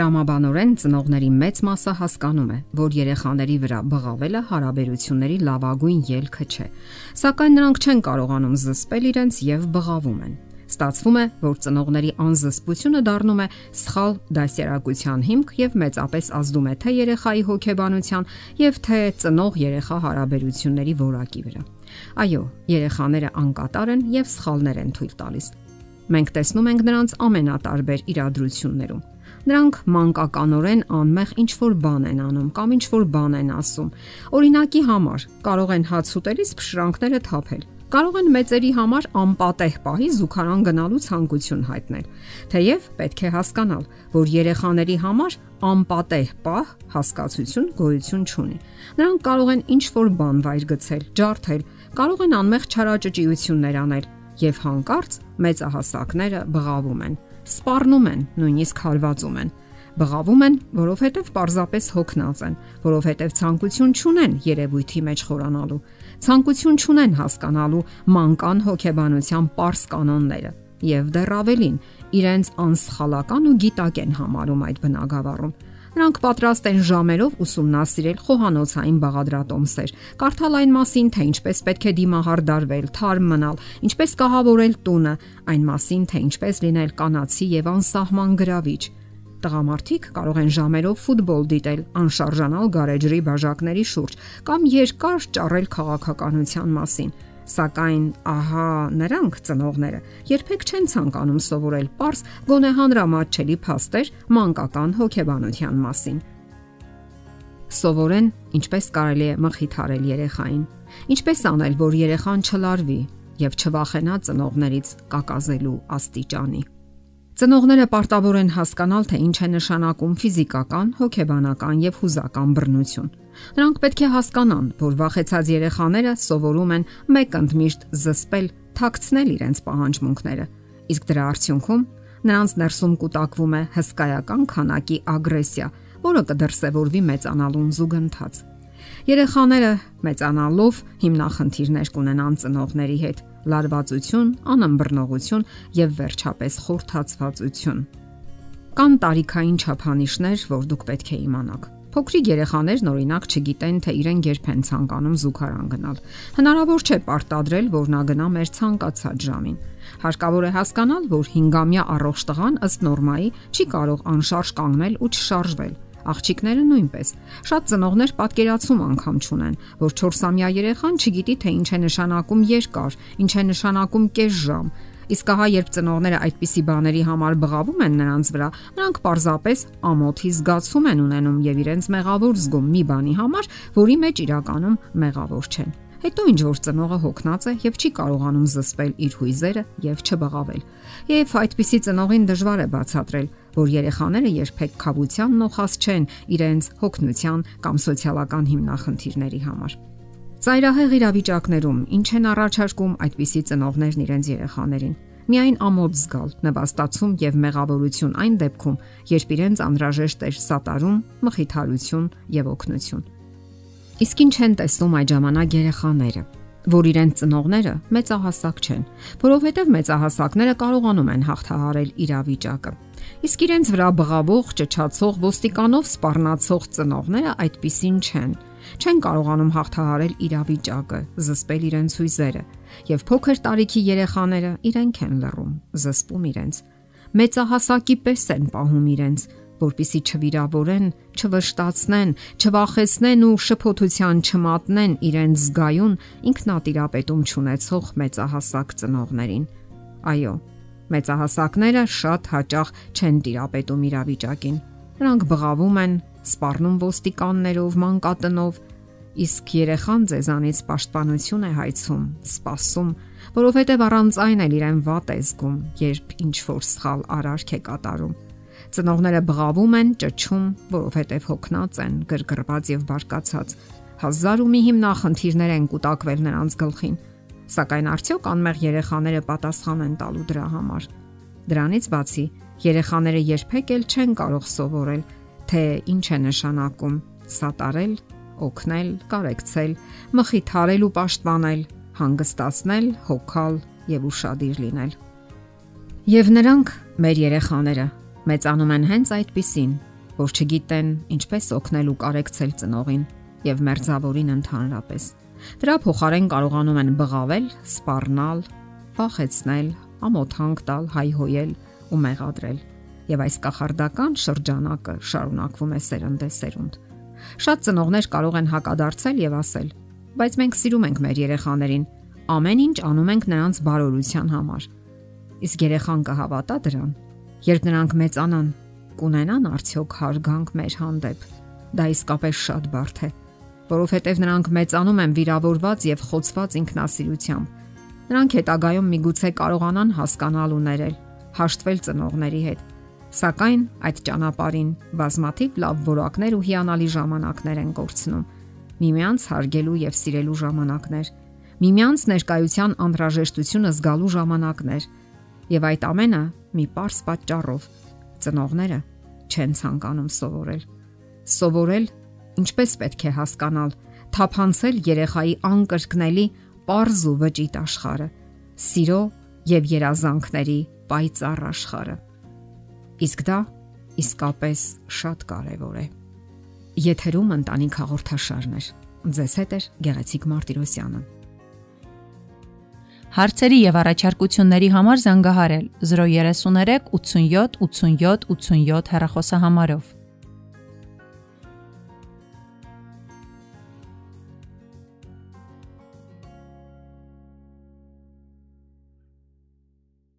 Տրամաբանորեն ծնողների մեծ մասը հասկանում է, որ երեխաների վրա բղավելը հարաբերությունների լավագույն ելքը չէ, սակայն նրանք չեն կարողանում զսպել իրենց եւ բղավում են։ Ստացվում է, որ ծնողների անզսպությունը դառնում է սխալ դասերակցության հիմք եւ մեծապես ազդում է թե երեխայի հոգեբանության եւ թե ծնող-երեխա հարաբերությունների որակի վրա։ Այո, երեխաները անկատար են եւ սխալներ են թույլ տալիս։ Մենք տեսնում ենք նրանց ամենատարբեր իրադրություններում Նրանք մանկականորեն անմեղ ինչ որ բան են անում կամ ինչ որ բան են ասում։ Օրինակի համար կարող են հաց ուտելիս փշրանքները թափել։ Կարող են մեծերի համար անպատեհ պահի զուգարան գնալու ցանկություն հայտնել։ Թեև պետք է հասկանալ, որ երեխաների համար անպատեհ պահ հասկացություն գոյություն չունի։ Նրանք կարող են ինչ որ բան վայր գցել, ջարդել, կարող են անմեղ չարաճճիություններ անել եւ հանկարծ մեծահասակները բղավում են սպառնում են, նույնիսկ հարվածում են։ Բղավում են, որովհետև պարզապես հոգնած են, որովհետև ցանկություն չունեն երևույթի մեջ խորանալու։ Ցանկություն չունեն հասկանալու մանկան հոգեբանության པարս կանոնները եւ դեռ ավելին, իրենց անսխալական ու գիտակ են համարում այդ բնագավառում Նրանք պատրաստ են ժամերով ուսումնասիրել խոհանոցային բաղադրատոմսեր, կարդալ այն մասին, թե ինչպես պետք է դիմահար դարվել, թարմ մնալ, ինչպես կահավորել տունը, այն մասին, թե ինչպես լինել կանացի եւ անսահման գրավիչ։ Տղամարդիկ կարող են ժամերով ֆուտբոլ դիտել, անշարժանալ գարեջրի բաժակների շուրջ կամ երկար ճառել քաղաքականության մասին Սակայն ահա նրանք ծնողները երբեք չեն ցանկանում սովորել པարս գոնե հանրամատչելի փաստեր մանկական հոգեբանության մասին։ Սովորեն ինչպես կարելի է մխիթարել երեխային, ինչպես անել, որ երեխան չլարվի եւ չվախենա ծնողներից կակազելու աստիճանի։ Ծնողները պարտավոր են հասկանալ, թե ինչ է նշանակում ֆիզիկական, հոգեբանական եւ հուզական բռնություն։ Նրանք պետք է հասկանան, որ վախեցած երեխաները սովորում են մեկ ընդմիշտ զսպել, թաքցնել իրենց պահանջմունքները, իսկ դրա արդյունքում նրանց ներսում կուտակվում է հսկայական քանակի ագրեսիա, որը կդրսևորվի մեծանալուն զուգընթաց։ Երեխաները մեծանալով հիմնախնդիրներ կունենան ծնողների հետ՝ լարվածություն, անըմբռնողություն եւ վերջապես խորթացվածություն։ Կան տարիքային չափանիշներ, որ դուք պետք է իմանաք։ Փոքրիկ երեխաներն օրինակ չգիտեն, թե իրենք երբ են ցանկանում զուգարան գնալ։ Հնարավոր չէ պարտադրել, որ նա գնա մեր ցանկացած ժամին։ Հարկավոր է հասկանալ, որ 5-ամյա առողջ տղան ըստ նորմայի չի կարող անշարժ կանգնել ու չշարժվել։ Աղջիկները նույնպես։ Շատ ծնողներ պատկերացում անգամ չունեն, որ 4-ամյա երեխան չգիտի թե ինչ է նշանակում երկար, ինչ է նշանակում կես ժամ, Իսկ ահա երբ ծնողները այդպիսի բաների համար բղավում են նրանց վրա, նրանք պարզապես ամոթի զգացում են ունենում եւ իրենց մեղավոր զգում մի բանի համար, որի մեջ իրականում մեղավոր չեն։ Հետո ինչ որ ծնողը հոգնած է եւ չի կարողանում զսպել իր հույզերը եւ չբղավել։ Եվ այդպիսի ծնողին դժվար է բացատրել, որ երեխաները երբեք խավության նոխած չեն իրենց հոգնության կամ սոցիալական հիմնախնդիրների համար։ Ծայրահեղ իրավիճակներում ինչ են առաջարկում այդպիսի ծնողներն իրենց երեխաներին։ Միայն ամոթ զգալ, նվաստացում եւ մեղավորություն այն դեպքում, երբ իրենց անհրաժեշտ է սատարում, մխիթարություն եւ օգնություն։ Իսկ ինչ են տեսնում այդ ժամանակ երեխաները, որ իրենց ծնողները մեծահասակ չեն, որովհետեւ մեծահասակները կարողանում են հաղթահարել իրավիճակը։ Իսկ իրենց վրա բղավող, ճչացող, ոստիկանով սпарնացող ծնողները այդպիսին չեն չեն կարողանում հաղթահարել իրավիճակը, զսպել իրենց հույզերը, եւ փոքր տարիքի երեխաները իրենք են լռում, զսպում իրենց։ Մեծահասակի պես են պահում իրենց, որpիսի չվիրավորեն, չվշտացնեն, չվախեցնեն ու շփոթության չմատնեն իրենց զգայուն ինքնատիրապետում ճանաչող մեծահասակ ծնողներին։ Այո, մեծահասակները շատ հաճախ չեն տիրապետում իրավիճակին։ Նրանք բղավում են, սպառնում ոստիկաններով, մանկատնով, իսկ երեխան ձեզանից պաշտպանություն է հայցում, սпасում, որովհետև առանց այն էլ իրեն վատ է զգում, երբ ինչ որ սխալ արարք է կատարում։ Ծնողները բղավում են, ճճում, որովհետև հոգնած են, գրգռված եւ բարկացած։ Հազար ու մի հիմնախնդիրներ են կուտակվել նրանց գլխին, սակայն արդյոք անմեղ երեխաները պատասխան են տալու դրա համար։ Դրանից բացի, երեխաները երբեք էլ չեն կարող սովորել, թե ինչ է նշանակում սատարել օգնել, կարեկցել, մխիթարել ու պաշտպանել, հանգստացնել, հոգալ եւ ուրشادիր լինել։ Եվ նրանք մեր երեխաները մեծանում են հենց այդպիսին, որ չգիտեն ինչպես օգնել ու կարեկցել ծնողին եւ մերձավորին ընդհանրապես։ Դրա փոխարեն կարողանում են բղավել, սպառնալ, փախեցնել, ամոթանք տալ, հայհոյել ու մեղադրել։ Եվ այս կախարդական շրջանակը շարունակվում է սերնդեսերունդ։ Շատ ծնողներ կարող են հակադարձել եւ ասել. Բայց մենք սիրում ենք մեր երեխաներին։ Ամեն ինչ անում ենք նրանց բարօրության համար։ Իսկ երեխան կհավատա դրան։ Երբ նրանք մեծանան, կունենան արդյոք հարգանք մեր հանդեպ։ Դա իսկապես շատ բարդ է, որովհետև նրանք մեծանում են վիրավորված եւ խոցված ինքնասիրությամբ։ Նրանք հետագայում միգուցե կարողանան հասկանալ ու ներել, հաշտվել ծնողների հետ Սակայն այդ ճանապարհին բազմաթիվ լավ որակներ ու հիանալի ժամանակներ են կորցնում։ Միմյանց հարգելու եւ սիրելու ժամանակներ, միմյանց ներկայության անհրաժեշտությունը զգալու ժամանակներ։ Եվ այդ ամենը մի པարս պատճառով ծնողները չեն ցանկանում սովորել։ Սովորել ինչպես պետք է հասկանալ, թափանցել երեխայի անկրկնելի པարզ ու վճիտ աշխարը, սիրո եւ երազանքների պայծառ աշխարը։ Իսկ դա իսկապես շատ կարևոր է։ Եթերում ընտանիք հաղորդաշարն է։ Ձեզ հետ է Գեղեցիկ Մարտիրոսյանը։ Հարցերի եւ առաջարկությունների համար զանգահարել 033 87 87 87 հեռախոսահամարով։